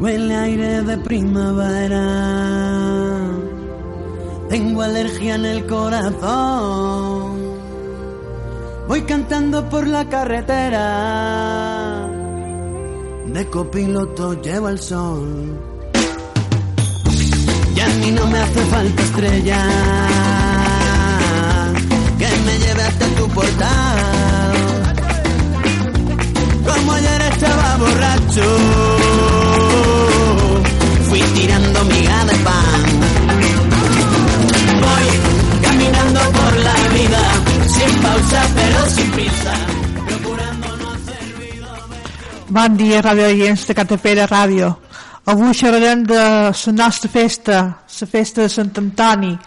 huele aire de primavera. Tengo alergia en el corazón. Voy cantando por la carretera. De copiloto llevo el sol. Y a mí no me hace falta estrella. Que me lleve hasta tu portal. Como ayer estaba borracho. Fui tirando miga de pan. Voy caminando por la vida, sin pausa pero sin prisa. Procurando no hacer ruido. Bon dia, ràdio oients de Catapera Ràdio. Avui xerrarem de la nostra festa, la festa de Sant Antoni.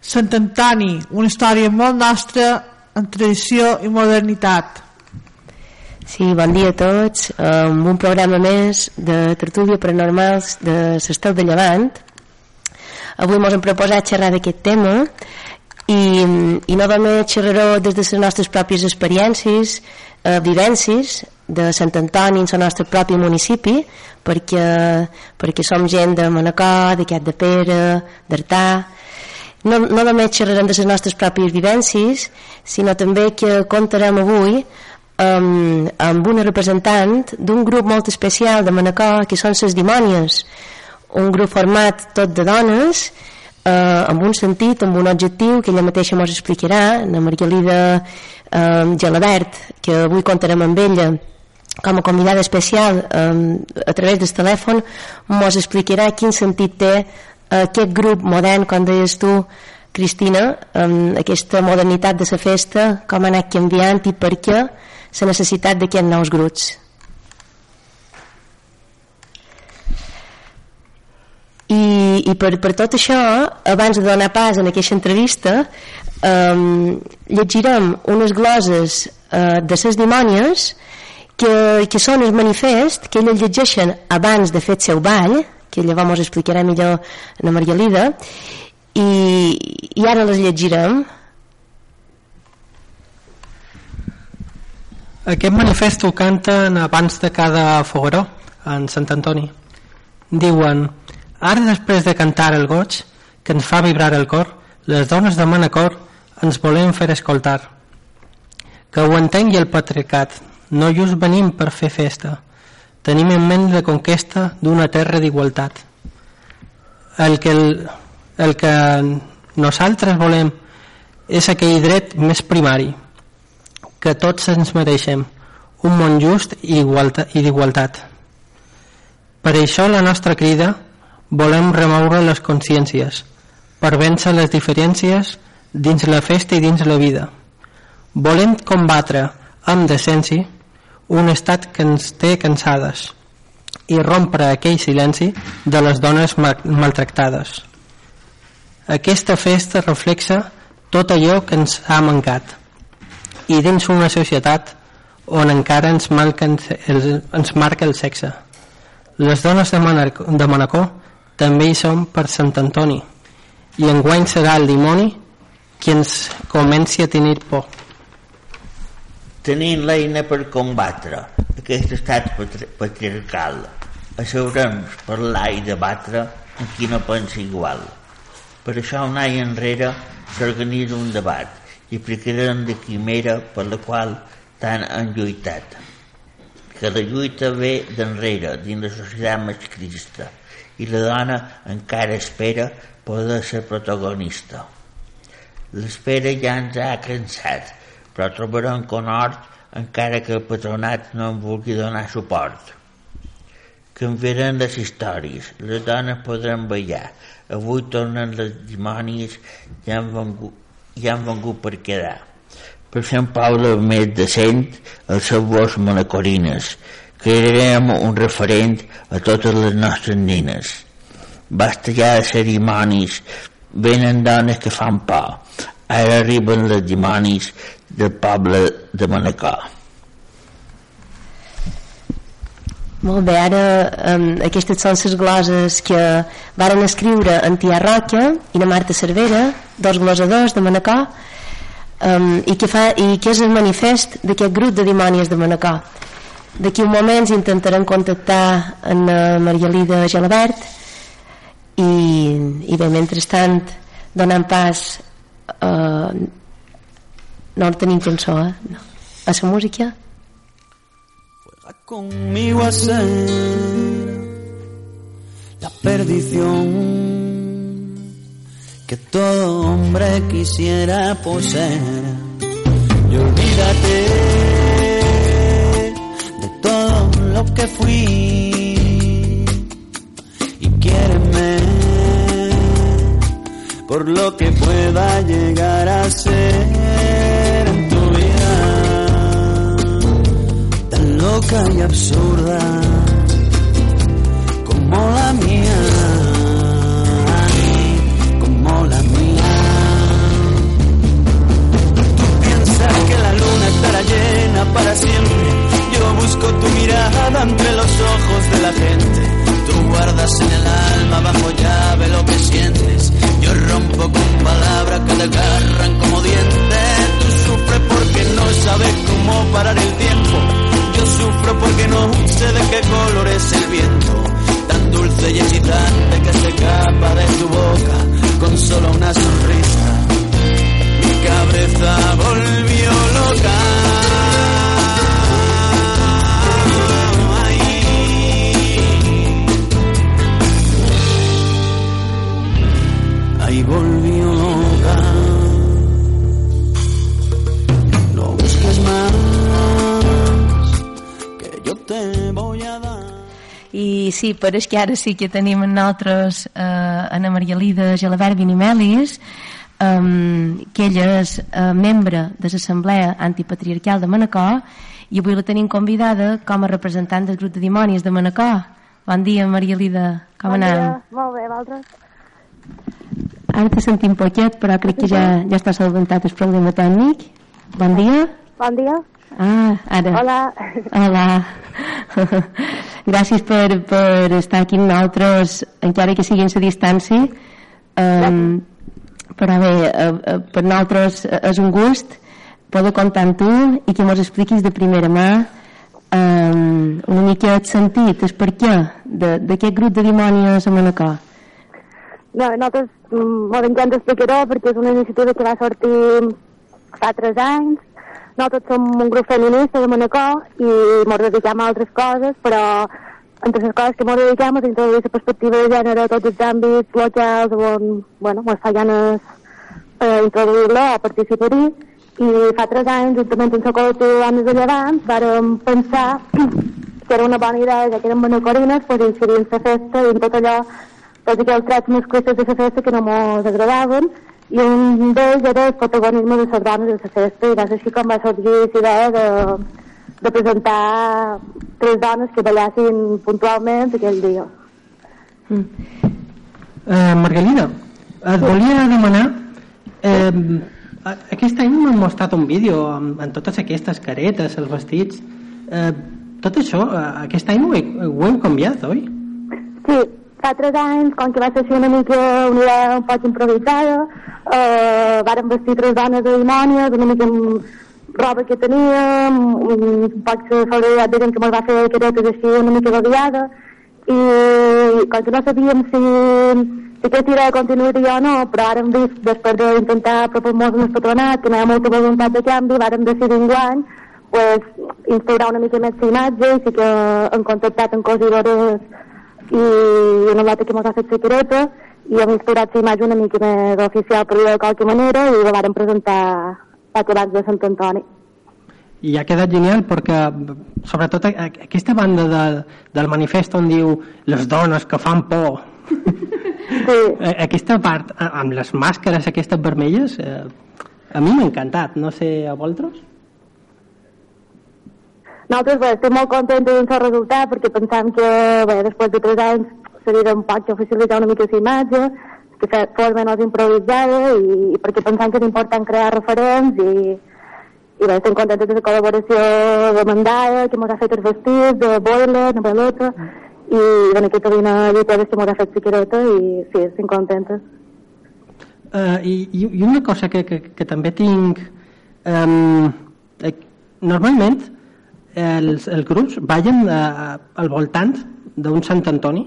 Sant Antoni, una història molt nostra en tradició i modernitat. Sí, bon dia a tots. Um, un programa més de Tertúlia Paranormals de l'Estel de Llevant. Avui ens hem proposat xerrar d'aquest tema i, i novament xerraró des de les nostres pròpies experiències, eh, vivències de Sant Antoni en el nostre propi municipi perquè, perquè som gent de Manacor, de Cat de Pere, d'Artà no, no només xerrarem de les nostres pròpies vivències sinó també que contarem avui amb, amb una representant d'un grup molt especial de Manacor que són les Dimònies un grup format tot de dones eh, amb un sentit, amb un objectiu que ella mateixa ens explicarà la Margalida eh, Gelabert que avui contarem amb ella com a convidada especial eh, a través del telèfon ens explicarà quin sentit té aquest grup modern, com deies tu Cristina, amb aquesta modernitat de la festa, com ha anat canviant i per què la necessitat d'aquests nous grups. I, i per, per tot això, abans de donar pas en aquesta entrevista, eh, llegirem unes gloses eh, de ses dimònies que, que són el manifest que elles llegeixen abans de fer el seu ball, que llavors explicarà millor la Marialida, i, i ara les llegirem. Aquest manifest ho canten abans de cada fogueró, en Sant Antoni. Diuen, ara després de cantar el goig, que ens fa vibrar el cor, les dones de Manacor ens volem fer escoltar. Que ho entengui el patriarcat, no just venim per fer festa, tenim en ment la conquesta d'una terra d'igualtat. El que, el, el que nosaltres volem és aquell dret més primari, que tots ens mereixem, un món just i d'igualtat. Per això la nostra crida volem remoure les consciències, per vèncer les diferències dins la festa i dins la vida. Volem combatre amb decència un estat que ens té cansades i rompre aquell silenci de les dones maltractades. Aquesta festa reflexa tot allò que ens ha mancat i dins una societat on encara ens, marquen el, ens marca el sexe. Les dones de, Manacor, de Manacor també hi són per Sant Antoni i enguany serà el dimoni qui ens comenci a tenir por. Tenim l'eina per combatre aquest estat patriarcal, asseurem-nos parlar i debatre amb qui no pensa igual. Per això un any enrere s'organitza un debat i aplicarem de quimera per la qual tant han lluitat. Que la lluita ve d'enrere dins la societat masclista i la dona encara espera poder ser protagonista. L'espera ja ens ha cansat, però trobarem conhort encara que el patronat no en vulgui donar suport. Canviaran les històries, les dones podran ballar, avui tornen les dimonis ja han vengut, ja han vengut per quedar. Per Sant Pau del més decent, els sabors monacorines, crearem un referent a totes les nostres nines. Basta ja de cerimonis, venen dones que fan por. Ara arriben les dimonis del poble de Manacor. Molt bé, ara um, aquestes són les gloses que varen escriure en Tia Roca i la Marta Cervera, dos glosadors de Manacor, um, i, que fa, i que és el manifest d'aquest grup de dimònies de Manacor. D'aquí un moment intentarem contactar amb la Marialida Gelabert i, i bé, mentrestant donant pas eh, no tenim cançó eh? no. a la música Conmigo a ser la perdición que todo hombre quisiera poseer. Y olvídate de todo lo que fui y quiéreme por lo que pueda llegar a ser loca y absurda como la mía, como la mía. Tú piensas que la luna estará llena para siempre. Yo busco tu mirada entre los ojos de la gente. Tú guardas en el alma bajo llave lo que sientes. Yo rompo con palabras que te agarran como dientes. Tú sufres porque no sabes cómo parar el tiempo. Yo sufro porque no sé de qué color es el viento. Tan dulce y excitante que se escapa de tu boca con solo una sonrisa. Mi cabeza volvió loca. Ahí te voy a dar. i sí, però és que ara sí que tenim amb nosaltres eh, Ana Marialida Gelabert Vinimelis um, que ella és eh, membre de l'Assemblea Antipatriarcal de Manacor i avui la tenim convidada com a representant del grup de dimonis de Manacor Bon dia, Marialida, com bon anem? Dia. Molt bé, vosaltres? Ara te sentim poquet, però crec que ja, ja està solventat el problema tècnic. Bon dia. Bon dia. Ah, ara. Hola. Hola. Gràcies per, per estar aquí amb nosaltres, encara que sigui en la distància. Um, però bé, uh, uh, per nosaltres és un gust poder comptar amb tu i que ens expliquis de primera mà um, una mica el sentit, el per què de- d'aquest grup de dimonis a Manacor. No, nosaltres mm, molt encanta explicar-ho perquè és una iniciativa que va sortir fa tres anys. Nosaltres som un grup feminista de Manacor i ens dediquem a altres coses, però entre les coses que ens dediquem és introduir la perspectiva de gènere a tots els àmbits locals on, bueno, ens fa ganes eh, introduir-la o participar-hi. I fa tres anys, juntament amb la col·lectiu dones de Llevant, vàrem pensar que era una bona idea, ja que eren manacorines, pues, incidir en la festa i en tot allò, tots aquells trets masclistes de la festa que no mos agradaven, i un d'ells era el protagonisme de les dones de la festa, i va ser així com va sorgir la idea de, de presentar tres dones que ballassin puntualment aquell dia. Eh, Margalida, et volia demanar... Eh, aquest any m'han mostrat un vídeo amb, amb totes aquestes caretes, els vestits... Eh, tot això, eh, aquest any ho, he, ho heu canviat, oi? Sí, fa tres anys, com que va ser així una mica una idea un poc improvisada, eh, vàrem vestir tres dones de dimònies, una mica amb roba que teníem, un, un poc de de gent que me'l va fer caretes així una mica variada, i com que no sabíem si, si aquesta idea continuaria o no, però ara hem vist, després d'intentar apropar-nos al patronat, que no hi ha molta voluntat de canvi, vàrem decidir enguany pues, instaurar una mica més l'imatge i sí que hem contactat amb cosidores i una volta que mos ha fet la careta i hem instaurat la imatge una mica més oficial per dir de qualque manera i la vàrem presentar poc abans de Sant Antoni. I ha quedat genial perquè, sobretot, a- a- aquesta banda de, del manifest on diu les dones que fan por, Sí, aquesta part, a- amb les màscares aquestes vermelles, eh, a mi m'ha encantat, no sé a vosaltres? Nosaltres bé, estem molt contents del seu resultat perquè pensam que bé, després de tres anys seria un poc oficialitzar una mica la imatge, que fos menys improvisada i, i perquè pensam que és important crear referents i, i bé, estem contents de la col·laboració de Mandaya, que ens ha fet els vestits, de Boiler, de Balota, i de l'equip de Lliteres que ens ha fet careta i sí, estem contentes. Uh, i, i una cosa que, que, que també tinc um, normalment els, els grups ballen eh, al voltant d'un Sant Antoni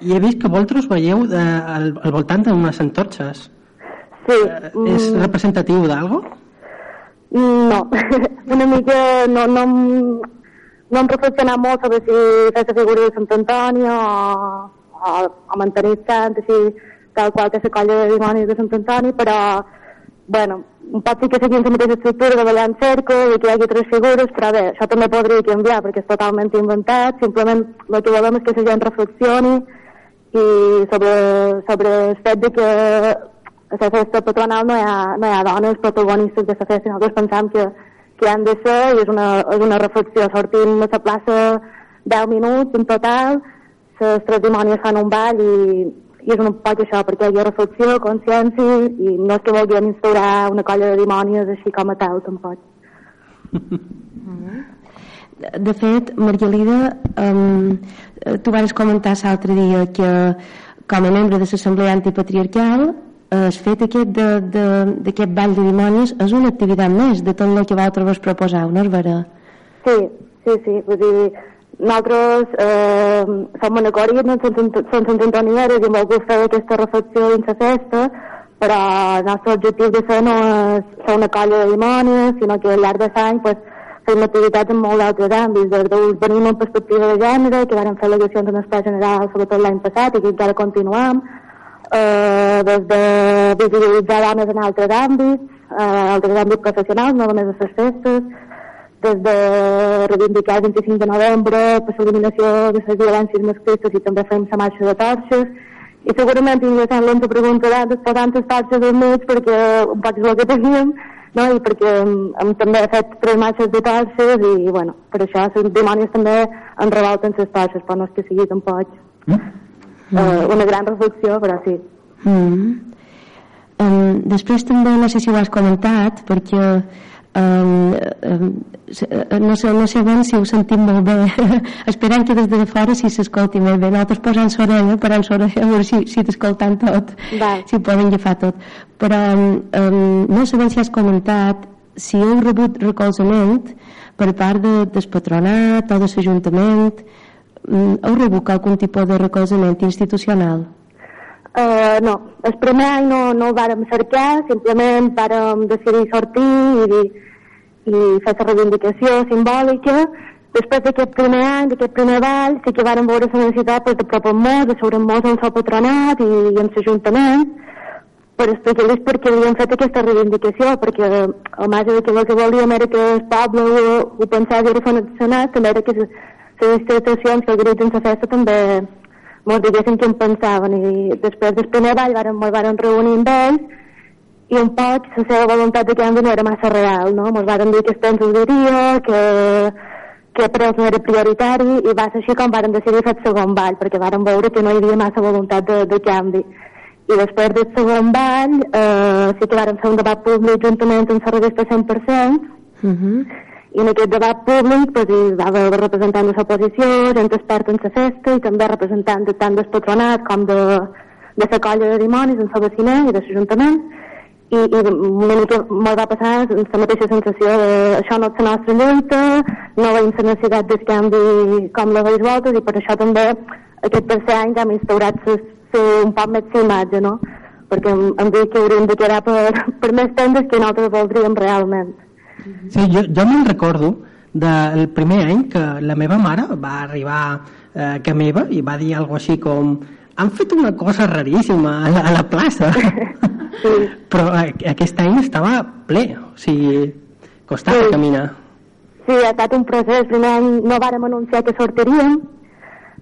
i he vist que vosaltres veieu eh, al, al voltant d'unes antorxes. Sí. Eh, és mm, representatiu d'algo? No, una mica no, no, em- no hem reflexionat molt sobre si la figura de Sant Antoni o, o, o mantenir sant, així, tal qual que la colla de dimonis de Sant Antoni, però, bueno, pot ser que seguim la mateixa estructura de ballar en cercle i que hi hagi tres figures, però bé, això també podria canviar perquè és totalment inventat, simplement el que volem és que la gent reflexioni i sobre, sobre el fet de que a la festa patronal no hi ha, no hi ha dones protagonistes de la festa, nosaltres pensam que, que han de ser i és una, és una reflexió, sortim a la plaça 10 minuts en total, les tres dimònies fan un ball i, i és un poc això, perquè hi ha reflexió, consciència i no és que vulguem instaurar una colla de dimònies així com a tal, tampoc. De fet, Margalida, um, tu vas comentar l'altre dia que com a membre de l'Assemblea Antipatriarcal el fet aquest de- de- d'aquest ball de dimonis és una activitat més de tot el que vosaltres vos proposeu, no és vera? Sí, sí, sí, vull dir, nosaltres eh, som monacoris, no som, sant antonieres i hem volgut fer aquesta reflexió dins la festa, però el nostre objectiu de ser no és ser una colla de dimònies, sinó que al llarg de l'any pues, fem activitats en molt d'altres àmbits, des venim en perspectiva de gènere, que vam fer al·legacions en ple general sobretot l'any passat i que encara continuem, eh, des de visibilitzar dones en altres àmbits, eh, altres àmbits professionals, no només a les festes, des de reivindicar el 25 de novembre per l'eliminació de les violències masclistes i també fem la marxa de torxes i segurament ingressant l'onze pregunta d'antes posant les torxes al mig perquè un poc és el que teníem no? i perquè hem, hem també fet tres marxes de torxes i bueno, per això les dimònies també en revolten les torxes però no és que sigui tampoc eh, una gran reflexió però sí Mm. Um, després també, no sé si ho has comentat, perquè um, um, no, sé, no sé ben si ho sentim molt bé, esperant que des de fora si s'escolti molt bé. Nosaltres posant l'orella, parant l'orella, a veure si, si t'escoltant tot, Val. si ho poden agafar tot. Però um, no sé ben si has comentat si heu rebut recolzament per part de, del patronat o de l'Ajuntament, um, heu rebut algun tipus de recolzament institucional? Uh, no, el primer any no, no ho vàrem cercar, simplement vàrem decidir sortir i, i fer la reivindicació simbòlica. Després d'aquest primer any, d'aquest primer ball, sí que vàrem veure la necessitat pues, de propor-nos, de seure-nos en el patronat i, i en l'Ajuntament per explicar-los per què havíem fet aquesta reivindicació, perquè el marge de que el que volíem era que el poble ho, ho pensava i era funcionat, també era que les institucions que organitzen la festa també mos diguessin què en pensaven i després del primer ball vàrem, mos vàrem reunir amb ells i un poc la seva voluntat de canvi no era massa real, no? Mos varen dir que es pensaria, que, que per ells no era prioritari i va ser així com varen decidir fer el segon ball perquè varen veure que no hi havia massa voluntat de, de canvi. I després del segon ball eh, sí que varen fer un debat públic juntament amb la revista 100%, Uh -huh. i en aquest debat públic pues, hi va haver representants de l'oposició, gent experta en la festa i també representants tant del patronat com de, de la colla de dimonis en la i de l'Ajuntament i, i una mica molt va passar la mateixa sensació de això no és la nostra lluita, no veiem la necessitat del canvi com la veus vosaltres i per això també aquest tercer any ja hem instaurat ses, ser un poc més la imatge, no? perquè em, em dic que hauríem de quedar per, per més tendes que nosaltres voldríem realment. Sí, jo, jo me'n recordo del primer any que la meva mare va arribar eh, a casa meva i va dir alguna així com han fet una cosa raríssima a la, a la plaça però eh, aquest any estava ple o sigui, costava Sí. caminar Sí, ha estat un procés. Primer any no vàrem anunciar que sortiríem.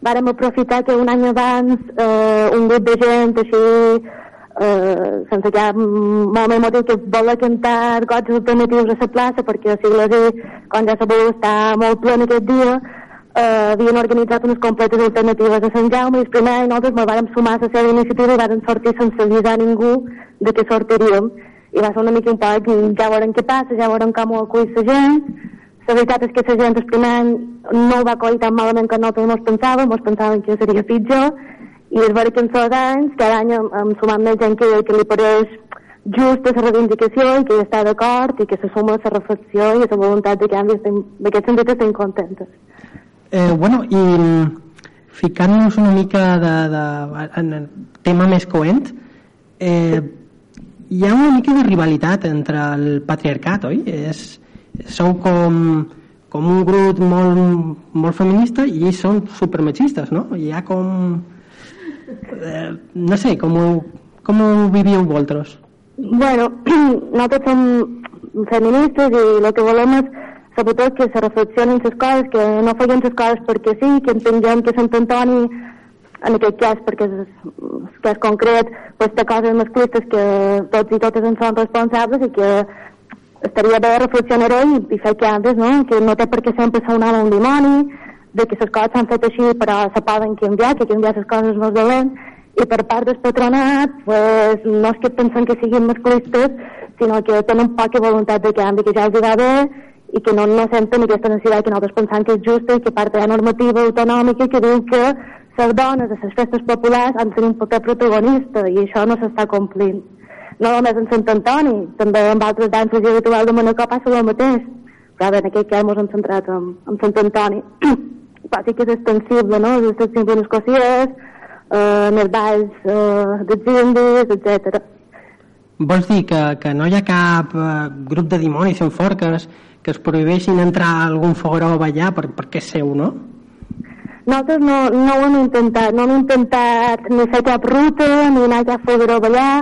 Vàrem aprofitar que un any abans eh, un grup de gent així eh, sense cap molt més motiu que voler cantar gots alternatius a la plaça perquè a Sigles com ja sabeu està molt ple aquest dia eh, havien organitzat unes completes alternatives a Sant Jaume i el primer any nosaltres ens vàrem sumar a la seva iniciativa i vàrem sortir sense avisar ningú de que sortiríem i va ser una mica un poc ja veurem què passa, ja veurem com ho acull la gent la veritat és que la gent el primer any no ho va acollir tan malament que nosaltres ens pensàvem, ens pensàvem que seria pitjor, i és veritat que en els anys, cada any hem, hem sumat més gent que, que li pareix a la reivindicació i que hi està d'acord i que se suma a la reflexió i a la voluntat de canvi. D'aquest sentit estem contentes. Eh, bueno, i ficant-nos una mica de, de, en el tema més coent, eh, hi ha una mica de rivalitat entre el patriarcat, oi? És, sou com, com un grup molt, molt feminista i són supermachistes, no? Hi ha com... Eh, no sé, com ho, com ho vivíeu vosaltres? Bueno, nosaltres som feministes i el que volem és sobretot que se reflexionin les coses, que no feien les coses perquè sí, que entenguem que Sant Antoni, en aquest cas, perquè és, és concret, pues, té coses masclistes que tots i totes en són responsables i que estaria bé reflexionar-ho i, i fer canvis, no? que no té per què sempre ser un home un dimoni, de que les coses s'han fet així però se poden canviar, que canviar les coses no és dolent, i per part del patronat pues, no és que pensen que siguin masclistes, sinó que tenen poca voluntat de canvi, que ja els va bé i que no, no senten aquesta necessitat que nosaltres pensem que és justa i que part de la normativa autonòmica que diu que les dones a les festes populars han de tenir un paper protagonista i això no s'està complint. No només en Sant Antoni, també en altres danses i rituals de Manacor passa el mateix. Però bé, en aquest cas ens hem centrat en, en Sant Antoni. Però sí que és extensible, no? És extensible en escociès, eh, en els balls eh, dels indis, etc. Vols dir que, que no hi ha cap eh, grup de dimonis en forques que es prohibeixin entrar a algun fogueró a ballar per, perquè és seu, no? Nosaltres no, no ho hem intentat, no hem intentat ni fer cap ruta, ni anar cap fogueró a ballar,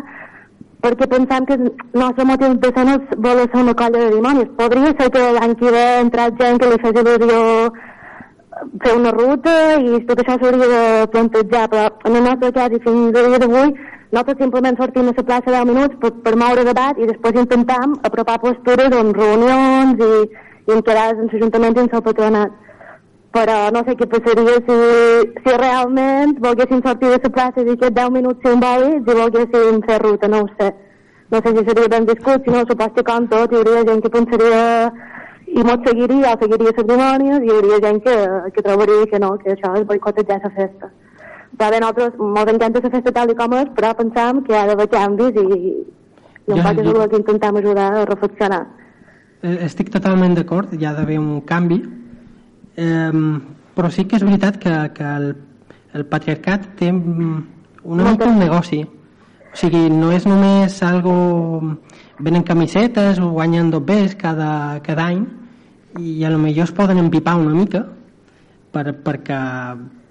perquè pensam que el nostre motiu de ser no és voler ser una colla de dimonis. Podria ser que l'any que ve entrat gent que li fes il·lusió fer una ruta i tot això s'hauria de plantejar, però en el nostre cas i fins a dia d'avui nosaltres simplement sortim a la plaça 10 minuts per, per moure debat i després intentam apropar postures en reunions i, i en quedades en l'Ajuntament i en el patronat. Però no sé què passaria si, si realment volguessin sortir de la plaça i aquests 10 minuts simbòlics i volguessin fer ruta, no ho sé. No sé si seria ben viscut, si no, supos que com tot hi hauria gent que pensaria i mos seguiria o seguiria les cerimònies i hi hauria gent que, que trobaria que no, que això és boicotejar la festa. Però bé, nosaltres ens encanta la festa tal i com és, però pensam que ha d'haver canvis i, i un Ja, poc és el que intentem ajudar a reflexionar. Eh, Estic totalment d'acord, hi ha d'haver un canvi, eh, però sí que és veritat que, que el, el patriarcat té mm, una mica un negoci. O sigui, no és només algo... Venen camisetes o guanyen dobbers cada, cada any i a lo millor es poden empipar una mica per, perquè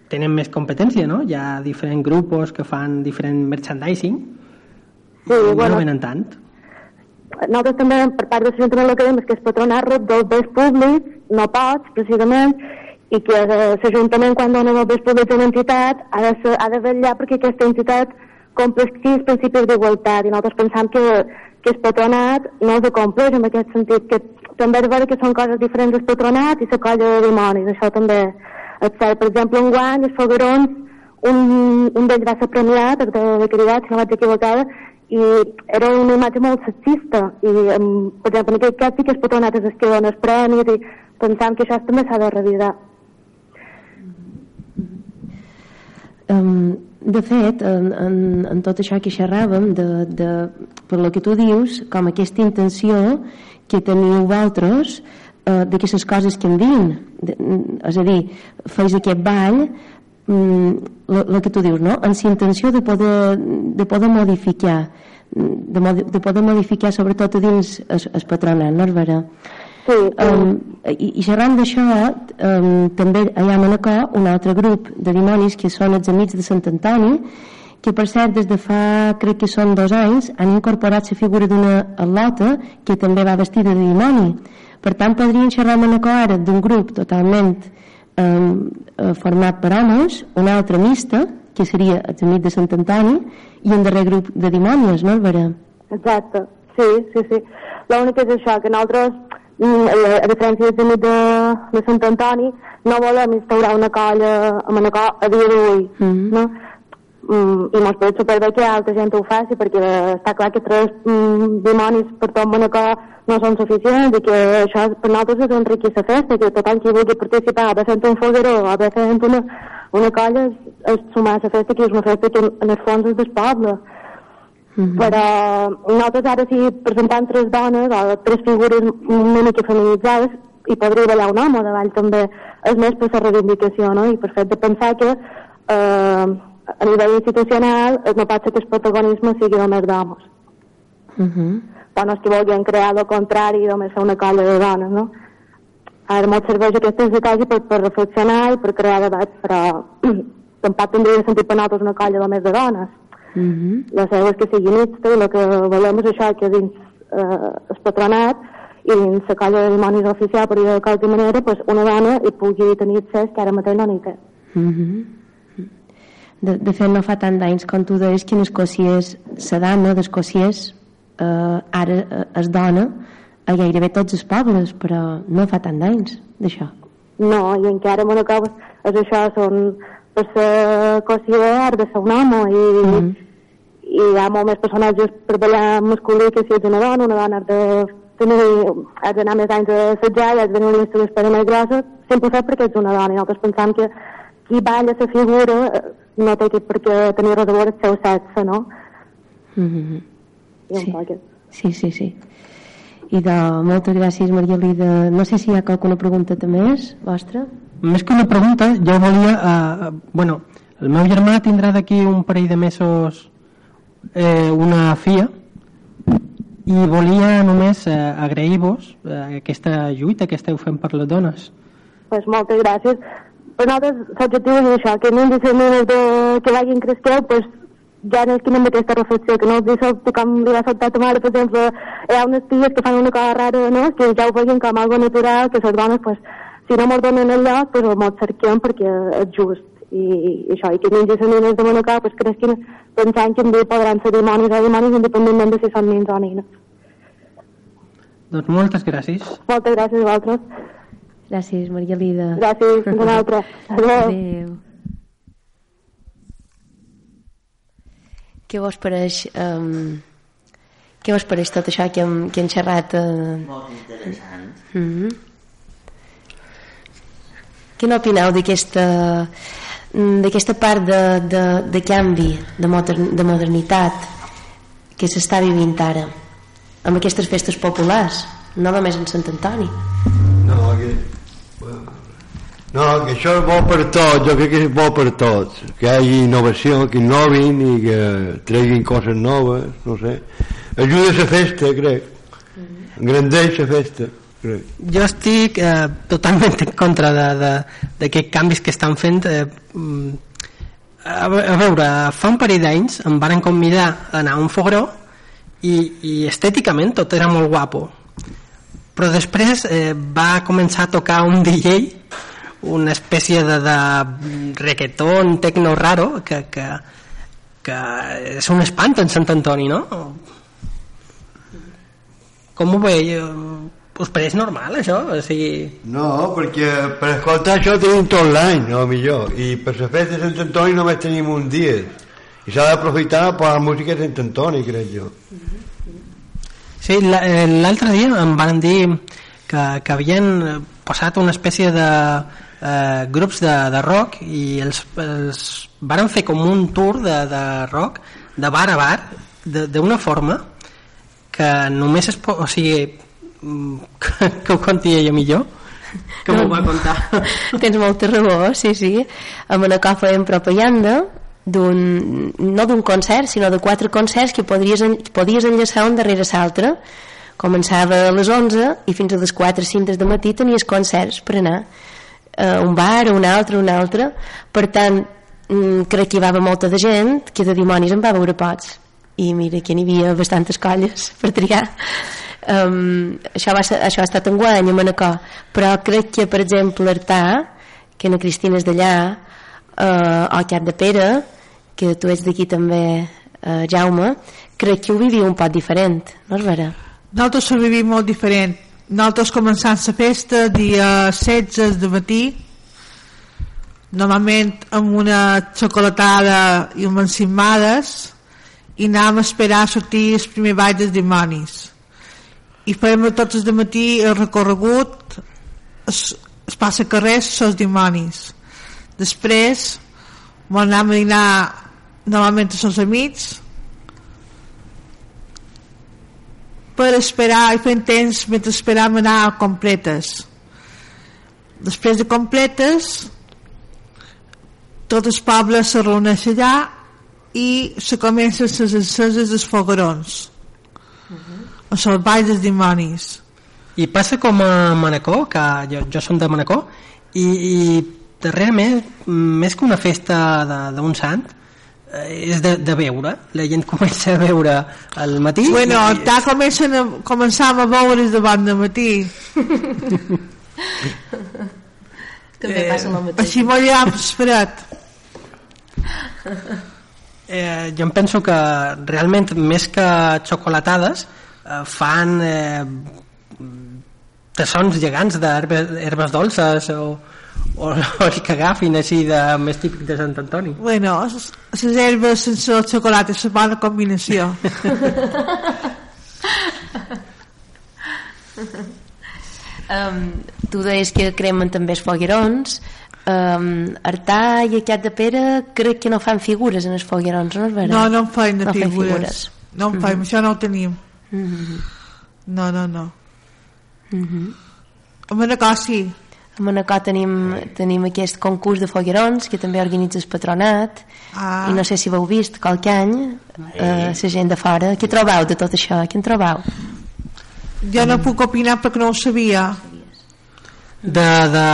tenen més competència, no? Hi ha diferents grups que fan diferent merchandising Sí, i bueno, no venen tant. nosaltres també per part de l'Ajuntament el que dèiem és que el patronat rep dels béns públics, no pots, precisament, i que eh, l'Ajuntament quan dona els béns públics a una entitat ha de, ser- ha de vetllar perquè aquesta entitat compleixi els principis d'igualtat i nosaltres pensam que, que el patronat no els compleix en aquest sentit, que també és vera que són coses diferents del patronat i la colla de dimonis, això també és cert. Per exemple, un guany, els foguerons, un, un d'ells va ser premiat, de, de Caritat, si no vaig equivocada, i era una imatge molt sexista i, um, per exemple, en aquest cas sí que es és el que dona els premis i pensam que això també s'ha de revisar. Um, de fet, en, en, en tot això que xerràvem, de, de, per lo que tu dius, com aquesta intenció que teniu vosaltres eh, de que les coses canvin. De, és a dir, feis aquest ball, el que tu dius, no? amb la intenció de poder, de poder modificar, de, modi- de poder modificar sobretot a dins el, el patronat, no és vera? Sí, Um, i, I xerrant d'això, um, també hi ha a Manacor un altre grup de dimonis que són els Amics de Sant Antoni, que per cert des de fa, crec que són dos anys, han incorporat la figura d'una atlota que també va vestida de dimoni. Per tant, podrien xerrar a Manacor ara d'un grup totalment um, eh, format per homes, un altre mixta, que seria els Amics de Sant Antoni, i un darrer grup de dimonis, no, Albera? Exacte, sí, sí, sí. L'únic és això, que nosaltres, mm, a diferència del amic de, de Sant Antoni, no volem instaurar una colla a Manacor a dia d'avui, Mhm. no? Mm, I mos pot superbé que altra gent ho faci, perquè està clar que tres mm, dimonis per tot Manacor no són suficients i que això per nosaltres és enriquir la festa, que tothom qui vulgui participar, haver fent un fogueró, haver fent una, una colla, és, és sumar a la festa, que és una festa que en el fons és del poble. -hmm. però nosaltres ara si presentant tres dones o tres figures una mica feminitzades i podria ballar un home davall també és més per la reivindicació no? i per fet de pensar que eh, a nivell institucional no pot ser que el protagonisme sigui només d'homes Uh -huh. dones que vulguin crear el contrari només fer una colla de dones no? ara molt serveix aquesta estratègia per, per reflexionar i per crear debat però tampoc tindria sentit per nosaltres una colla només de dones Uh -huh. la seva és que sigui mixta i el que volem és això que dins eh, el patronat i dins la colla de dimonis oficial per dir de qualque manera pues, una dona hi pugui tenir accés que ara mateix no n'hi té Uh -huh. De, de fet no fa tant d'anys com tu deies que en escociès la dama d'escociès eh, ara eh, es dona a gairebé tots els pobles però no fa tant d'anys d'això no, i encara en una cosa és això, són per ser cossidor de ser un home i, Mhm. i hi ha molt més personatges per ballar masculí que si ets una dona, una dona has de tenir, has d'anar més anys a assetjar i has de unes teves per més grosses, sempre fet perquè ets una dona i nosaltres pensam que qui balla la figura eh, no té que per què tenir res a veure el seu sexe, no? uh. I un Sí. Sí, sí, sí. I de moltes gràcies, Maria Lida. No sé si hi ha alguna pregunta també més, vostra? Més que una pregunta, jo volia... Eh, bueno, el meu germà tindrà d'aquí un parell de mesos eh, una filla i volia només eh, agrair-vos eh, aquesta lluita que esteu fent per les dones. Pues moltes gràcies. Per nosaltres l'objectiu és això, que i famílies de, que vagin cresqueu, pues, ja no és que anem d'aquesta reflexió, que no els sobte com li va saltar a ta mare, per exemple, hi ha unes ties que fan una cosa rara, no? que ja ho vegin com algo natural, que les dones, pues, si no mos donen el lloc, pues, mos cerquem perquè és just. I, i això, i que nens i famílies de Manacor pues, cresquin pensant que un dia podran ser dimonis o dimonis independentment de si són nens o nines. Doncs moltes gràcies. Moltes gràcies a vosaltres. Gràcies, Maria Lida. Gràcies, una altra. Adéu. Adéu. Què vos pareix... Um, què vos pareix tot això que hem, que hem xerrat? Uh, Molt interessant. mm -hmm. Què n'opineu d'aquesta d'aquesta part de, de, de canvi, de, modern, de modernitat que s'està vivint ara amb aquestes festes populars no només en Sant Antoni No, que, no, que això és bo per tots, jo crec que és bo per tots, que hi hagi innovació, que innovin i que treguin coses noves, no sé. Ajuda a la festa, crec. Engrandeix la festa, crec. Jo estic eh, totalment en contra d'aquests canvis que estan fent. Eh, mm, a, ve- a veure, fa un parell d'anys em varen convidar a anar a un fogueró i, i estèticament tot era molt guapo. Però després eh, va començar a tocar un DJ, una espècie de, de reggaeton tecno raro que, que, que és un espant en Sant Antoni, no? Com ho veieu? Us pareix normal, això? O sigui... No, perquè per escoltar això tenim tot l'any, no, millor. I per la festa de Sant Antoni només tenim un dia. I s'ha d'aprofitar per la música de Sant Antoni, crec jo. Sí, eh, l'altre dia em van dir que, que havien posat una espècie de eh, grups de, de rock i els, els varen fer com un tour de, de rock de bar a bar de- d'una forma que només es pot... O sigui, mm, que, que ho conti ella millor que m'ho va contar Tens molta raó, sí, sí. A Manacor fèiem propaganda d'un, no d'un concert, sinó de quatre concerts que podries, en, podies enllaçar un darrere l'altre. Començava a les 11 i fins a les 4 o 5 de matí tenies concerts per anar a un bar, a un altre, un altre. Per tant, mm, crec que hi va haver molta de gent que de dimonis en va veure pocs. I mira que n'hi havia bastantes colles per triar. Um, això, va ser, això ha estat en guany a Manacor però crec que per exemple Artà que na Cristina és d'allà eh, o Cap de Pere que tu ets d'aquí també eh, Jaume crec que ho vivia un poc diferent no és vera? Nosaltres ho vivim molt diferent. Nosaltres començant la festa dia 16 de matí normalment amb una xocolatada i un encimades i anàvem a esperar a sortir el primer ball dels dimonis. I fèiem tots els matí el recorregut es, es passa carrers els dimonis. Després anàvem a dinar normalment els seus amics per esperar i fent temps mentre esperàvem anar a completes. Després de completes tot el poble se reuneix allà i se comencen les enceses dels fogarons uh -huh. els balls dels dimonis. I passa com a Manacor que jo, jo som de Manacor i, i darrerament més que una festa d'un sant és de, de veure. La gent comença a veure al matí bueno, i... ta comencen a, començam a veure davant de matí. També eh, passa el mateix així molt ja esperat. Eh, jo em penso que realment més que xocolatades eh, fan eh, tassons gegants d'herbes dolces o, o, o el que agafin així de, més típic de Sant Antoni bueno, les herbes sense el xocolata és una bona combinació um, tu deies que cremen també els foguerons um, Artà i aquest de Pere crec que no fan figures en els foguerons no és no, no en de no figures. figures no en mm -hmm. això no ho tenim mm -hmm. no, no, no mm -hmm. a Manacor sí a Manacor tenim, tenim aquest concurs de foguerons que també organitza el patronat ah. i no sé si ho heu vist qualque any eh, la gent de fora què trobeu de tot això? Què en trobeu? jo no puc opinar perquè no ho sabia de, de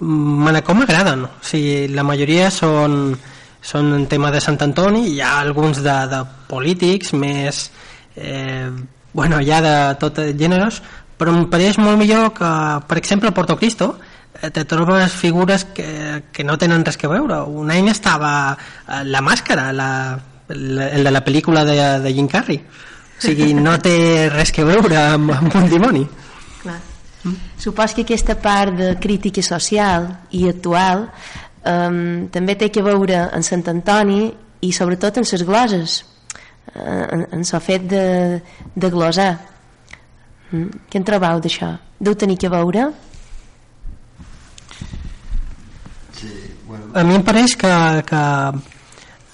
Manacor m'agraden o sigui, la majoria són són en tema de Sant Antoni hi ha alguns de, de polítics més eh, bueno, ja de tot gèneres però em pareix molt millor que per exemple a Porto Cristo eh, te trobes figures que, que no tenen res que veure un any estava eh, la màscara la, la, el de la pel·lícula de, de Jim Carrey o sigui, no té res que veure amb, amb un dimoni Clar. Mm. Supos que aquesta part de crítica social i actual um, també té que veure en Sant Antoni i sobretot en les gloses uh, en, en el fet de, de glosar mm. què en trobeu d'això? deu tenir que veure? Sí, bueno. a mi em pareix que, que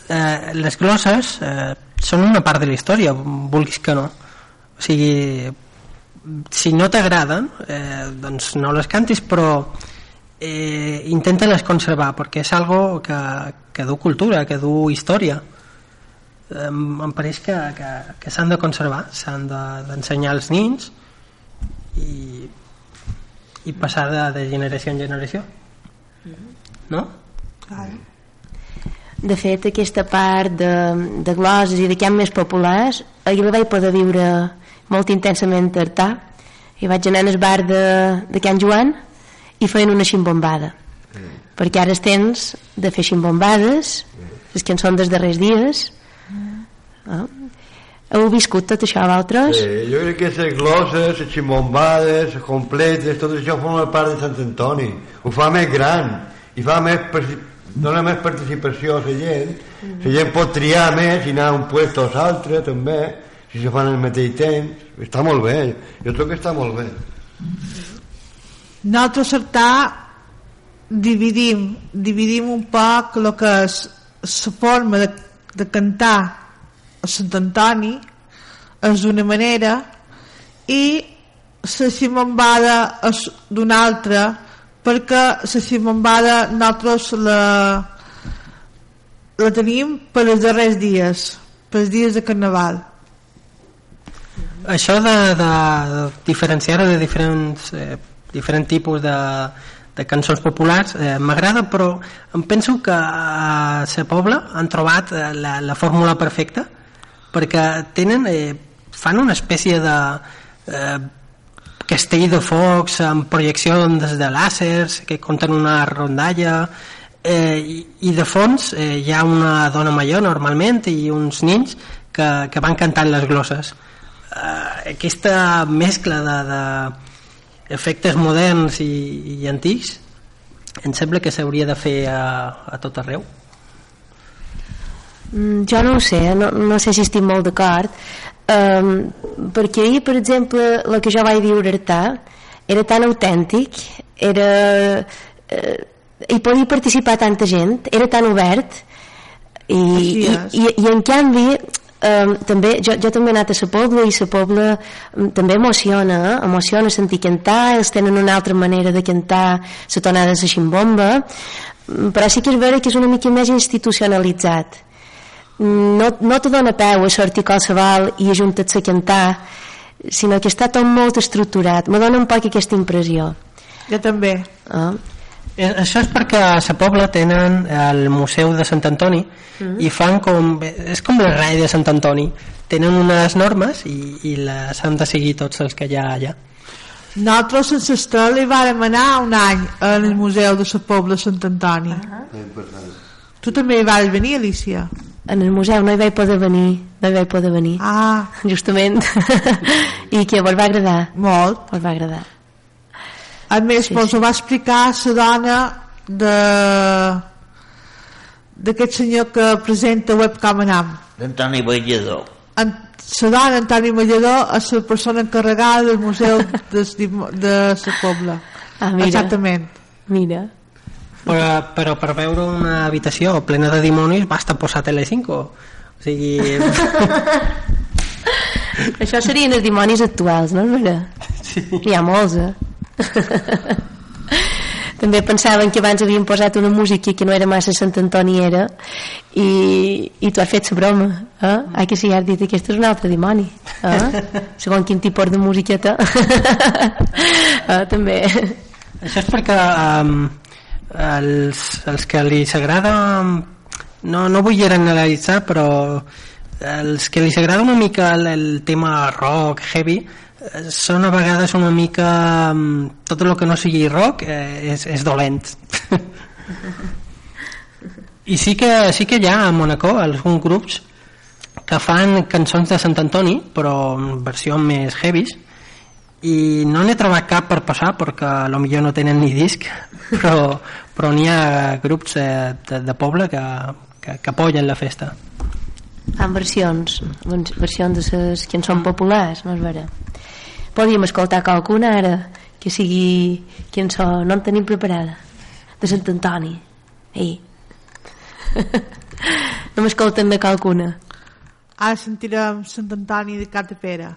eh, les glosses eh, són una part de la història vulguis que no o sigui si no t'agraden eh, doncs no les cantis però eh, intenta-les conservar perquè és algo que, que du cultura, que du història eh, em pareix que, que, que s'han de conservar s'han d'ensenyar de, als nins i, i passar de, de generació en generació no? Claro. De fet, aquesta part de, de gloses i de camps més populars, ahir la vaig poder viure molt intensament a Artà i vaig anar al bar de, de Can Joan i feien una ximbombada mm. perquè ara és temps de fer ximbombades mm. les cançons dels darrers dies. Heu viscut tot això vosaltres? Sí, jo crec que les glosses, les ximbombades, les completes, tot això forma part de Sant Antoni. Ho fa més gran i fa més dona més participació a la gent. Mm. La gent pot triar més i anar a un puesto o l'altre també si se fan al mateix temps està molt bé, jo trobo que està molt bé nosaltres certar dividim dividim un poc el que és la forma de, de cantar a Sant Antoni és d'una manera i la ximombada és d'una altra perquè la ximombada nosaltres la, la tenim per els darrers dies per els dies de Carnaval. Això de, de diferenciar-ho de diferents, eh, diferents tipus de, de cançons populars eh, m'agrada però em penso que a la Pobla han trobat eh, la, la fórmula perfecta perquè tenen eh, fan una espècie de eh, castell de focs amb projeccions de làsers que compten una rondalla eh, i, i de fons eh, hi ha una dona major normalment i uns nins que, que van cantant les glosses. Eh, aquesta mescla de, de efectes moderns i, i antics em sembla que s'hauria de fer a, a tot arreu mm, jo no ho sé no, no sé si estic molt d'acord um, perquè ahir per exemple el que jo vaig viure a Artà era tan autèntic era eh, hi podia participar tanta gent era tan obert i, i, i, i en canvi eh, també, jo, jo també he anat a la Pobla i la Pobla mm, també emociona, eh? emociona sentir cantar, ells tenen una altra manera de cantar la tonada de la ximbomba, Mm, però sí que és vera que és una mica més institucionalitzat. No, no te dona peu a sortir qualsevol i ajuntar-se a cantar, sinó que està tot molt estructurat. Me dona un poc aquesta impressió. Jo també. Eh? Eh, Això és perquè a la Pobla tenen el Museu de Sant Antoni Mm. i fan com... És com la rei de Sant Antoni. Tenen unes normes i, i les han de seguir tots els que hi ha allà. Nosaltres sense Estel hi vàrem anar un any al Museu de la Pobla de Sant Antoni. Tu també hi vas venir, Alicia? En el museu no hi vaig poder venir, no hi vaig poder venir. Ah, Justament. I que vos va agradar. molt. Vos va agradar. A més, Sí, sí, sí. ho va explicar la dona de d'aquest senyor que presenta Webcam Anam. d'Antoni Ballador. En, la dona Antoni Mallador és la persona encarregada del museu de, de la Pobla. Ah, mira. Exactament. Mira. Però, però per veure una habitació plena de dimonis basta posar Tele5 o sigui Això serien els dimonis actuals, no? Sí. Hi ha molts, eh? També pensaven que abans havien posat una música que no era massa Sant Antoniera i, i tu has fet la broma eh? ah, que sí, has dit aquest és un altre dimoni eh? segons quin tipus de musiqueta eh, també Això és perquè um, els, els que li s'agrada no, no vull generalitzar però els que li s'agrada una mica el, el tema rock, heavy eh, són a vegades una mica um, tot el que no sigui rock eh, és, és dolent. I sí que, sí que hi ha a Monaco alguns grups que fan cançons de Sant Antoni però en versió més heavies i no n'he trobat cap per passar perquè a lo millor no tenen ni disc però, però n'hi ha grups de, de, de poble que, que, que apoyen la festa. Fan versions. Vers- versions de les que en són populars no és vera? Podríem escoltar qualcuna ara que sigui cançó no en tenim preparada. De Sant Antoni. Ei. No m'escolten de qualcuna. Ara sentirem Sant Antoni de Catapera.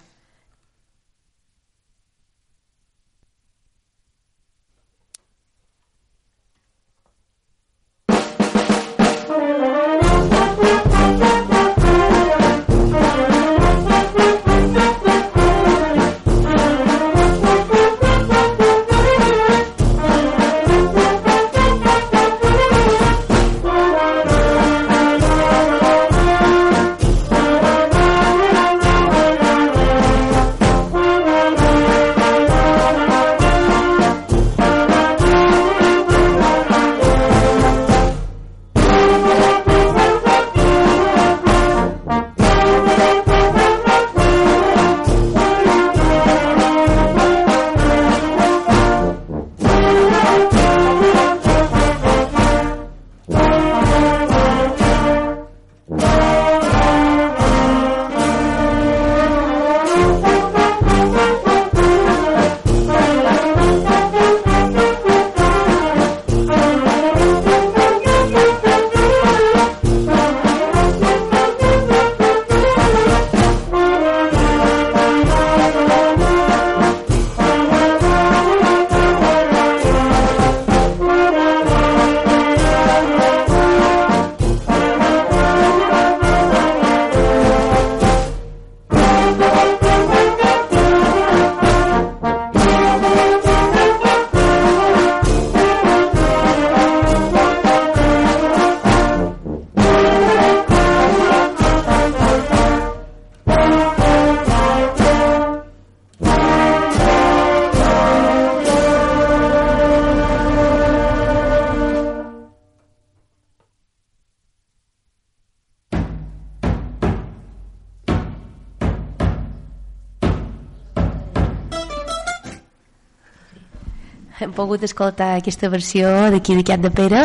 Pogut escoltar aquesta versió d'aquí de Cat de Pere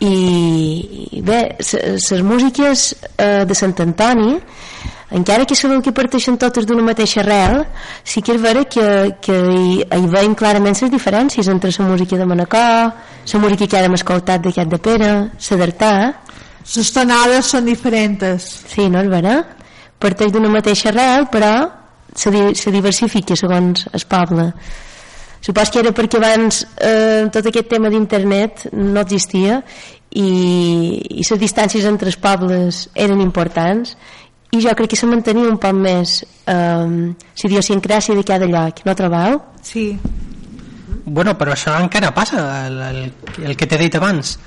i, bé, les músiques eh, de Sant Antoni encara que sabeu que parteixen totes d'una mateixa arrel sí que és vera que, que hi, hi veiem clarament les diferències entre la música de Manacor la música que hem escoltat de Cat de Pere la d'Artà Les tonades són diferents. sí, no és vera? parteix d'una mateixa arrel però se, di se diversifica segons el poble supos que era perquè abans eh, tot aquest tema d'internet no existia i, i les distàncies entre els pobles eren importants i jo crec que se mantenia un poc més eh, la idiosincràsia de cada lloc no trobeu? Sí. Bueno, però això encara passa, el, el, el que t'he dit abans.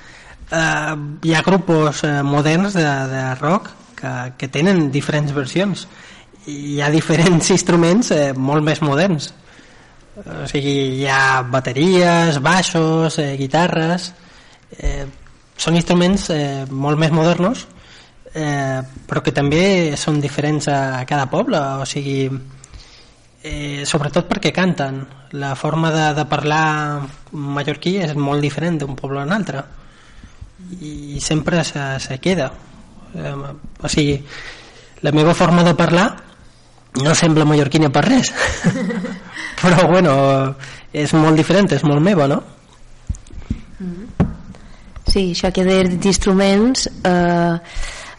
Uh, hi ha grupos uh, moderns de, de rock que, que tenen diferents versions i hi ha diferents instruments uh, molt més moderns o sigui, hi ha bateries, baixos, eh, guitarres eh, són instruments eh, molt més modernos eh, però que també són diferents a, cada poble o sigui eh, sobretot perquè canten. La forma de, de parlar mallorquí és molt diferent d'un poble a un altre i sempre se, se queda. Eh, o sigui la meva forma de parlar no sembla mallorquina per res però bueno és molt diferent, és molt meva no? Sí, això que d'instruments eh,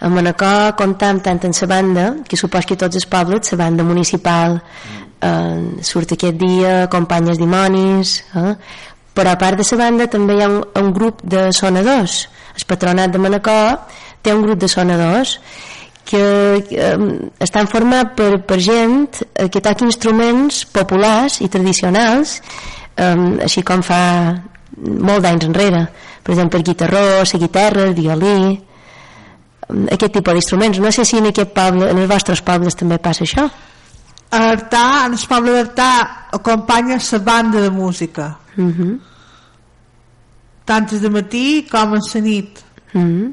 a Manacor comptam tant en la banda que supos que tots els pobles la banda municipal eh, surt aquest dia companyes dimonis eh? però a part de la banda també hi ha un, un grup de sonadors el patronat de Manacor té un grup de sonadors que eh, estan formats per, per gent eh, que toca instruments populars i tradicionals eh, així com fa molt d'anys enrere. Per exemple el guitarró, la guitarra, el violí aquest tipus d'instruments. No sé si en aquest poble, en els vostres pobles també passa això. A Artà, en el poble d'Artà acompanya la banda de música. Uh -huh. tant de matí com a la nit. Uh -huh.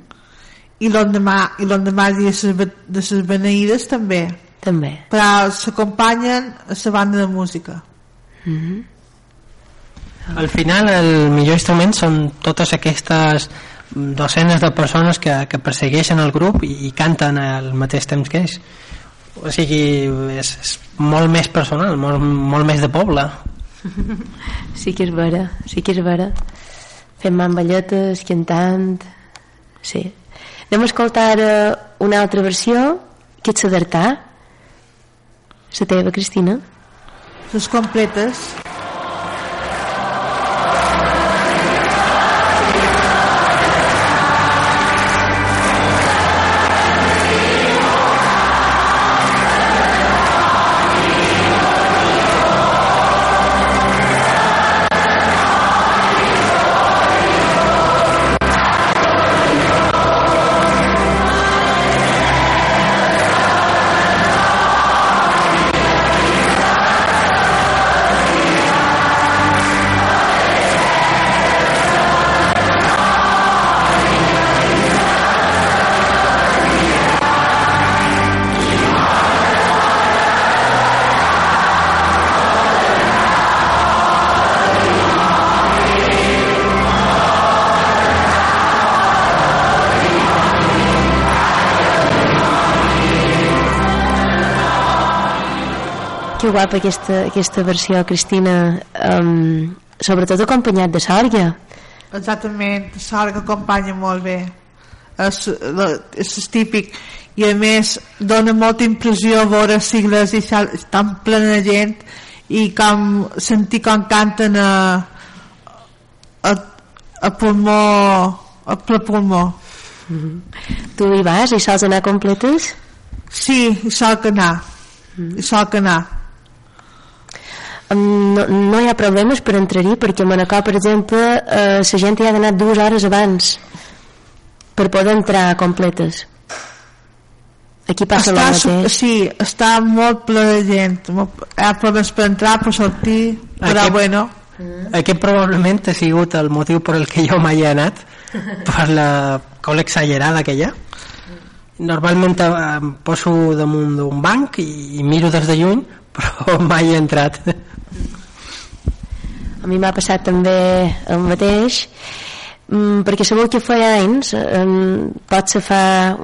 I l'endemà i l'endemà dia de les beneïdes també. També. Però s'acompanyen a la banda de música. Uh -huh. al final el millor instrument són totes aquestes docenes de persones que, que persegueixen el grup i, i canten al mateix temps que ells. O sigui és, és molt més personal molt, molt més de poble. Sí que és vera sí que és vera. Fent mamballetes, cantant sí anem a escoltar uh, una altra versió que ets d'Artà la teva Cristina. Les completes guapa aquesta, aquesta versió Cristina um, sobretot acompanyat de sòrgia exactament, sòrgia acompanya molt bé és, és típic i a més dona molta impressió veure sigles i tan plena de gent i com sentir com canten a, a, a pulmó a ple pulmó mm -hmm. tu hi vas i sols anar completes? sí, hi soc anar mm -hmm. hi soc anar no, no hi ha problemes per entrar-hi perquè a Manacor per exemple eh, la gent hi ha d'anar dues hores abans per poder entrar completes. Aquí passa està, el mateix. sí, està molt ple de gent molt, hi ha problemes per entrar per sortir però aquest, bueno. Aquest probablement ha sigut el motiu per el que jo mai he anat per la cola exagerada que hi ha. Normalment em poso damunt d'un banc i, i miro des de lluny però mai he entrat a mi m'ha passat també el mateix. Mm, perquè sabeu que fa anys um, pot ser fa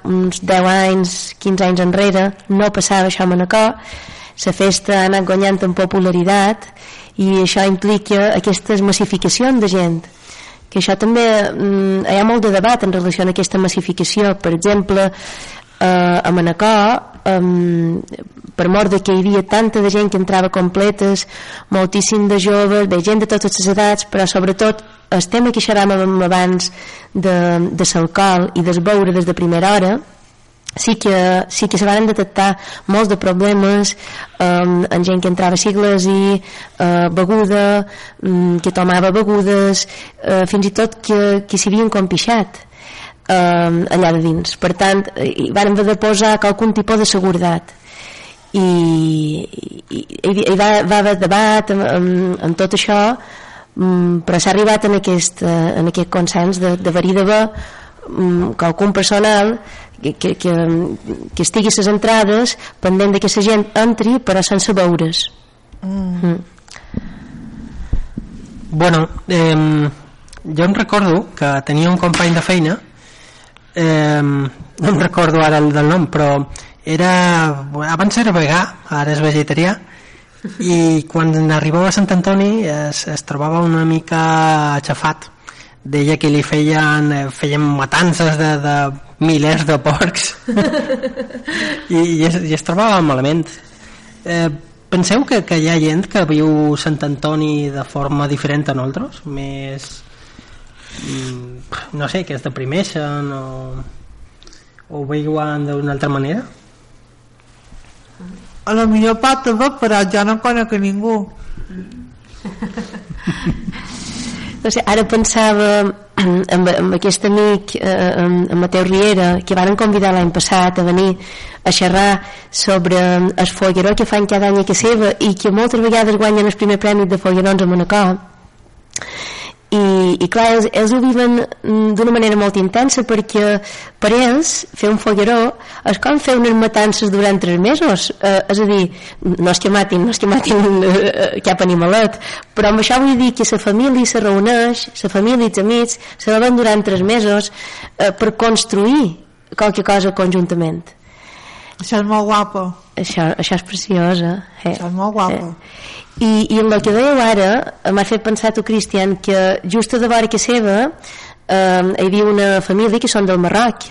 uns 10 anys 15 anys enrere no passava això a Manacor la festa ha anat guanyant en popularitat i això implica aquestes massificacions de gent. Que això també mm, hi ha molt de debat en relació a aquesta massificació. Per exemple eh, a Manacor um, per mort de que hi havia tanta de gent que entrava completes, moltíssim de joves, bé, gent de totes les edats, però sobretot el tema que xeràvem abans de, de l'alcohol i del beure des de primera hora, sí que, sí que se van detectar molts de problemes um, en gent que entrava a sigles i uh, beguda, um, que tomava begudes, uh, fins i tot que, que s'hi havien compixat um, allà de dins. Per tant, hi van haver de posar qualcun tipus de seguretat i, i, i, i va, va haver debat amb, amb, amb tot això um, però s'ha arribat en aquest, uh, en aquest consens de, de verí d'haver um, qualcun personal que, que, que, que estigui a les entrades pendent que la gent entri però sense veure's mm. Mm. bueno eh, jo em recordo que tenia un company de feina eh, no em recordo ara el del nom però era, abans era vegà ara és vegetarià i quan arribava a Sant Antoni es, es trobava una mica aixafat. Deia que li feien, eh, feien matances de, de milers de porcs. I, i, es, i es trobava malament. Eh, penseu que, que hi ha gent que viu Sant Antoni de forma diferent a nosaltres? Més mm, no sé, que es deprimeixen o, o ho veuen d'una altra manera? A lo millor pot també però jo no conec a ningú. No sé, ara pensava amb, amb aquest amic eh, amb, Mateu Riera que varen convidar l'any passat a venir a xerrar sobre el fogueró que fan cada any a casa seva i que moltes vegades guanyen el primer premi de foguerons a Manacor i, i clar, ells, ells ho viven mm, d'una manera molt intensa perquè per ells fer un fogueró és com fer unes matances durant tres mesos eh, és a dir, no és que matin no és que matin eh, cap animalet però amb això vull dir que la família se reuneix la família i els amics se veuen durant tres mesos eh, per construir qualque cosa conjuntament això és molt guapo això, això és preciosa eh? això és molt guapo eh? I, i el que dèieu ara m'ha fet pensar tu, Cristian, que just a de vora que seva eh, hi havia una família que són del Marroc.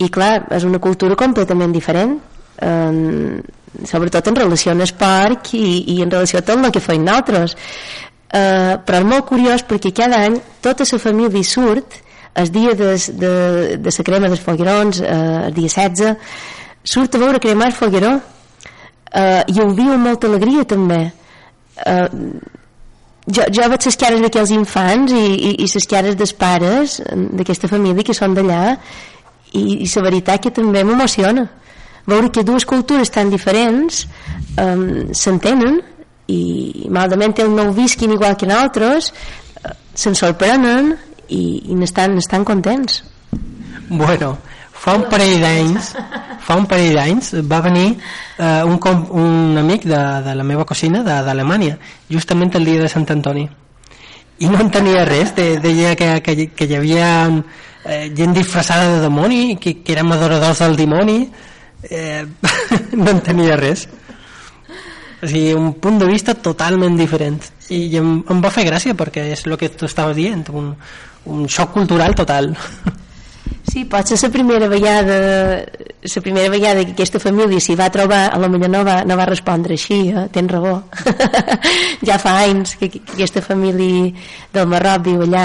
I clar, és una cultura completament diferent eh, sobretot en relació al esport i, i en relació a tot el que feim nosaltres. Eh, però és molt curiós perquè cada any tota la família surt el dia de, de, de la crema dels foguerons eh, el dia 16 surt a veure cremar el fogueró. Eh, i ho viu amb molta alegria també eh, jo, jo veig les cares d'aquells infants i, i, i les cares dels pares d'aquesta família que són d'allà i, i la veritat que també m'emociona veure que dues cultures tan diferents um, s'entenen i malament el no ho visquin igual que nosaltres uh, se'n sorprenen i, i n'estan contents. Bueno, fa un parell d'anys fa un parell d'anys va venir eh, un, com, un amic de, de la meva cosina d'Alemanya justament el dia de Sant Antoni. I no entenia res de, deia que, que, que hi havia eh, gent disfressada de demoni que, que érem adoradors del dimoni eh, no entenia res. O sigui, un punt de vista totalment diferent. I em, em va fer gràcia perquè és el que tu estaves dient un, un xoc cultural total Sí, pot ser la primera vegada la primera vegada que aquesta família s'hi va trobar, a la millor no va, no va respondre així, eh? tens raó ja fa anys que, que aquesta família del Marroc viu allà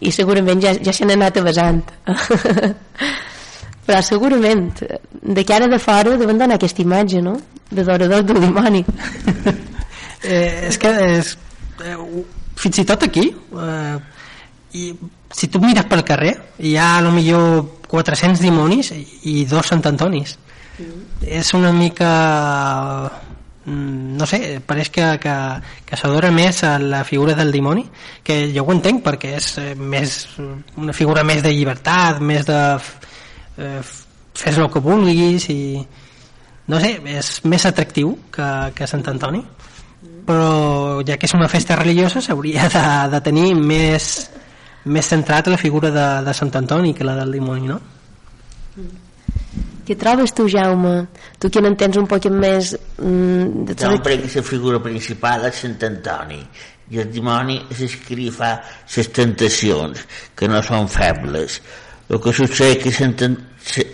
i segurament ja, ja s'han anat avasant però segurament de cara de fora deuen donar aquesta imatge no? de dorador del dimoni eh, és que és, eh, fins i tot aquí eh, i si tu mires pel carrer hi ha millor 400 dimonis i dos Sant Antonis mm. és una mica mm, no sé, pareix que, que, que s'adora més a la figura del dimoni que jo ho entenc perquè és eh, més, una figura més de llibertat més de eh, fes el que vulguis i no sé, és més atractiu que, que Sant Antoni però ja que és una festa religiosa s'hauria de, de tenir més més centrat a la figura de, de Sant Antoni que la del dimoni, no? Què trobes tu, Jaume? Tu que n'entens un poc més... Mm, de tot no, perquè la figura principal és Sant Antoni i el dimoni és el que li fa les tentacions, que no són febles. el que succeeix que senten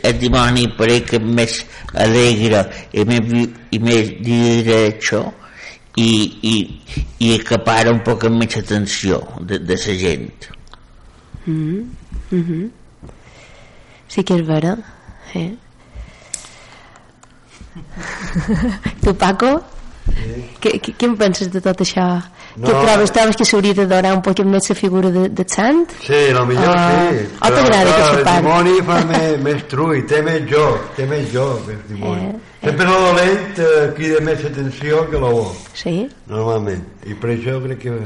el dimoni pareix que és més alegre i més, i més diretxo i, i, i acapara un poc més atenció de, de la gent Sí que és vera. Eh? tu, Paco? Què, què, què en penses de tot això? No. Què trobes? Trobes que s'hauria de donar un poc més la figura de, de sant? Sí, lo millor Ah, sí. o t'agrada que se parli? El dimoni fa més, més trull, té més joc, té més joc, el dimoni. Eh, Sempre lo dolent eh, crida més atenció que lo bo, Sí? normalment. I per això crec que...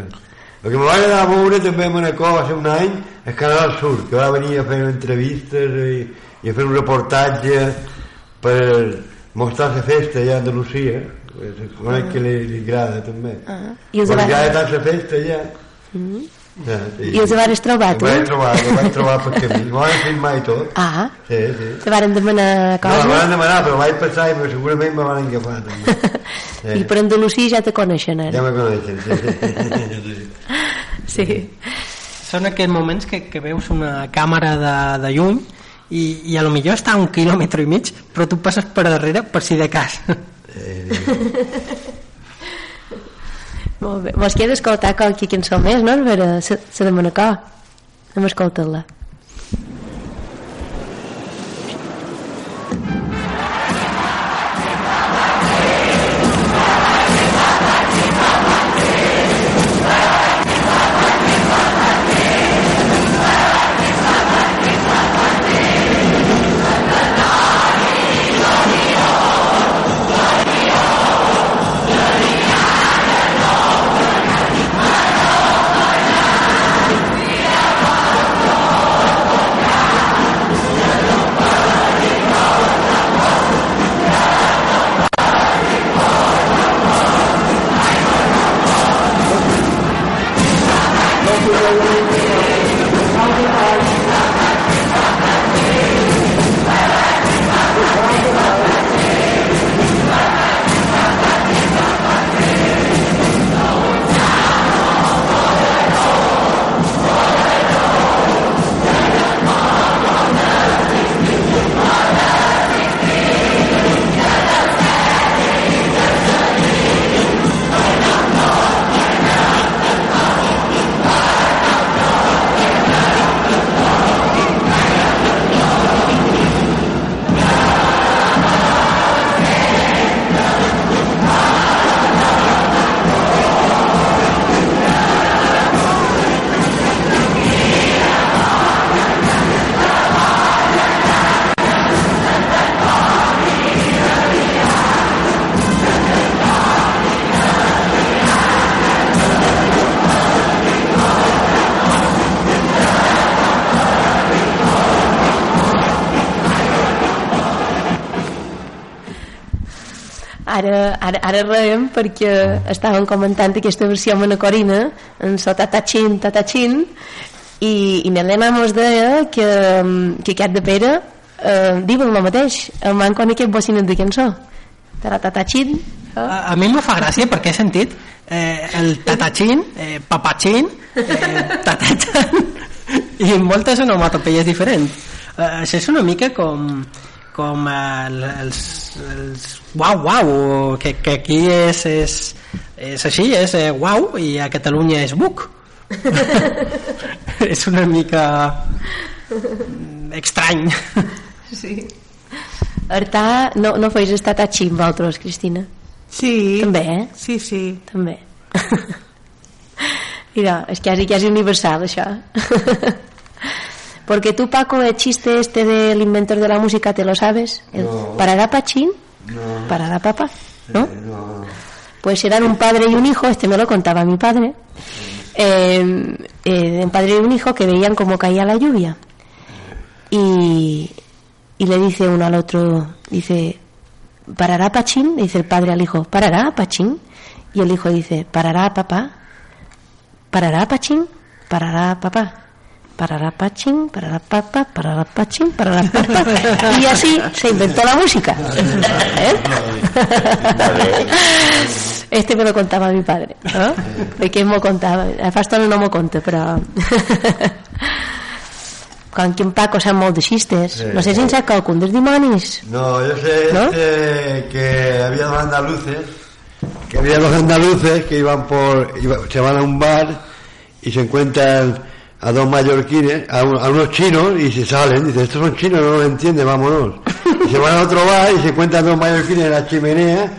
El que me va agradar a veure també una cosa, va ser un any, el Canal Sur, que va venir a fer entrevistes i, i a fer un reportatge per mostrar la festa allà a Andalusia, conec que li, li agrada també. Ah. I ja he tant la festa allà. Ja, I els vares trobar, Ho tu? vaig trobar, ho vaig trobar per camí. M'ho van filmar i tot. Ah, Sí, sí. te varen demanar No, coses? me van demanar, però vaig passar i segurament me van agafar també. Sí. I per Andalusia ja te coneixen Ja ara. me coneixen, sí, sí. Sí. Són aquests moments que, que veus una càmera de, de lluny i, i a lo millor està a un quilòmetre i mig però tu passes per darrere per si de cas Molt bé. Vos queda escoltar qualque cançó més, no? Per la de Manacor. Anem a Ara, ara, ara reiem perquè estàvem comentant aquesta versió manacorina en so tatachin, tatachin i, i Nelena mos deia que, que aquest de Pere eh, diuen el mateix el manco en aquest bocinet de cançó tatatachin a, a mi me fa gràcia perquè he sentit eh, el tatachín, eh, papachín eh, i moltes onomatopeies diferents. Eh, això és una mica com com el, els, els uau uau que, que aquí és, és, és així, és eh, uau i a Catalunya és buc és una mica estrany sí. Artà, no, no feis estar tatxin vosaltres, Cristina? Sí. També, eh? Sí, sí. També. Mira, es quasi, quasi universal, això. Porque tú, Paco, el chiste este del inventor de la música, ¿te lo sabes? No. ¿Parará Pachín? No. ¿Parará papá? ¿No? No, Pues eran un padre y un hijo, este me lo contaba mi padre, eh, eh, un padre y un hijo que veían cómo caía la lluvia. Y, y le dice uno al otro, dice, ¿parará Pachín? Dice el padre al hijo, ¿parará Pachín? Y el hijo dice, ¿parará papá? ¿Parará Pachín? ¿Parará papá? Parará Pachín, parará papá, parará Pachín, parará papá. Y así se inventó la música. ¿Eh? Este me lo contaba mi padre. ¿no? De què m'ho contava? A fa estona no m'ho conta, però... que en Paco sap molt de xistes. Sí. No sé si en sap qualcun dels dimonis. No, yo sé ¿No? este, que había dos andaluces, que había dos andaluces que iban por, iba- se van a un bar y se encuentran a dos mallorquines, a, un- a unos chinos y se salen, dicen, estos son chinos, no los entiende, vámonos. Y se van a otro bar y se encuentran dos mallorquines en la chimenea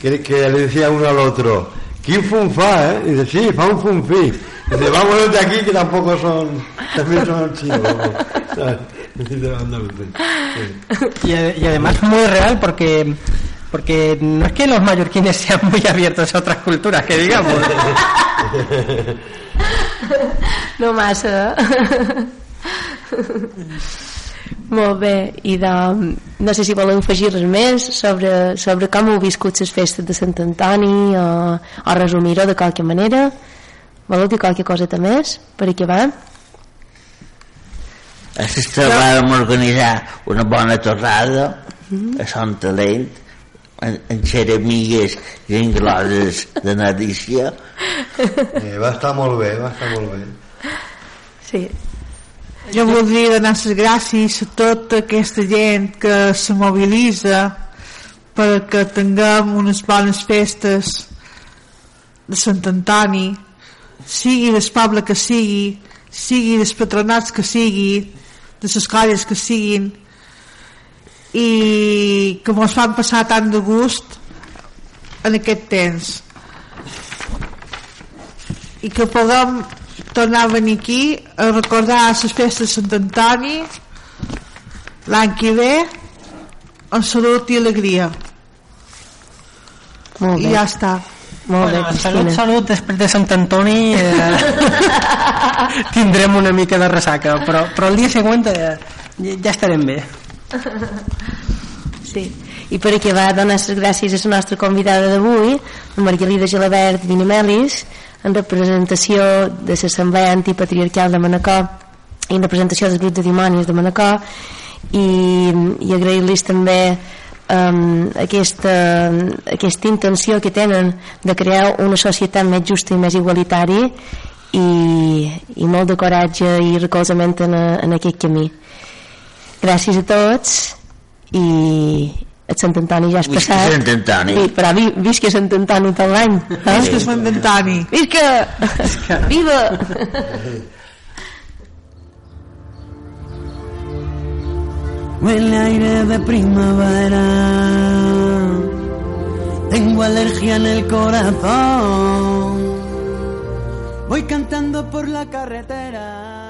que, que le decía uno al otro, ¿quién funfa, eh? Y dice, sí, fa un funfi. Dice, vámonos de aquí que tampoco son, también son chinos. vamos". ¿Sabes? Dice. Y, ade- y además muy real porque porque no es que los mallorquines sean muy abiertos a otras culturas, que digamos. No massa. Molt bé, i de, no sé si voleu afegir res més sobre, sobre com heu viscut les festes de Sant Antoni o, o resumir-ho de qualque manera. Voleu dir qualque coseta més per aquí va? A Sestra vàrem organitzar una bona torrada a Sant Talent en, en xeramigues i engloses de Nadícia Eh, va estar molt bé, va estar molt bé. Sí. Jo voldria donar les gràcies a tota aquesta gent que se mobilitza perquè tinguem unes bones festes de Sant Antoni, sigui del poble que sigui, sigui dels patronats que sigui, de les colles que siguin, i que ens fan passar tant de gust en aquest temps i que puguem tornar a venir aquí a recordar les festes de Sant Antoni l'any que ve amb salut i alegria Molt i bé. ja està Molt bé, Bueno, salut, Cristina. salut, després de Sant Antoni eh, tindrem una mica de ressaca, però, però el dia següent eh, ja estarem bé. Sí. I per va donar les gràcies a la nostra convidada d'avui, Margarida Gelabert Vinimelis, en representació de l'Assemblea Antipatriarcal de Manacor i en representació dels grups de dimonis de Manacor i, i agrair-los també um, aquesta, aquesta intenció que tenen de crear una societat més justa i més igualitària i, i molt de coratge i recolzament en, en aquest camí gràcies a tots i el Sant Antoni ja has Visca passat Sant Antoni. Vi, però vi, visca Sant Antoni tot l'any eh? és Sant Antoni visca viva Huele aire de primavera. Tengo alergia en el corazón. Voy cantando por la carretera.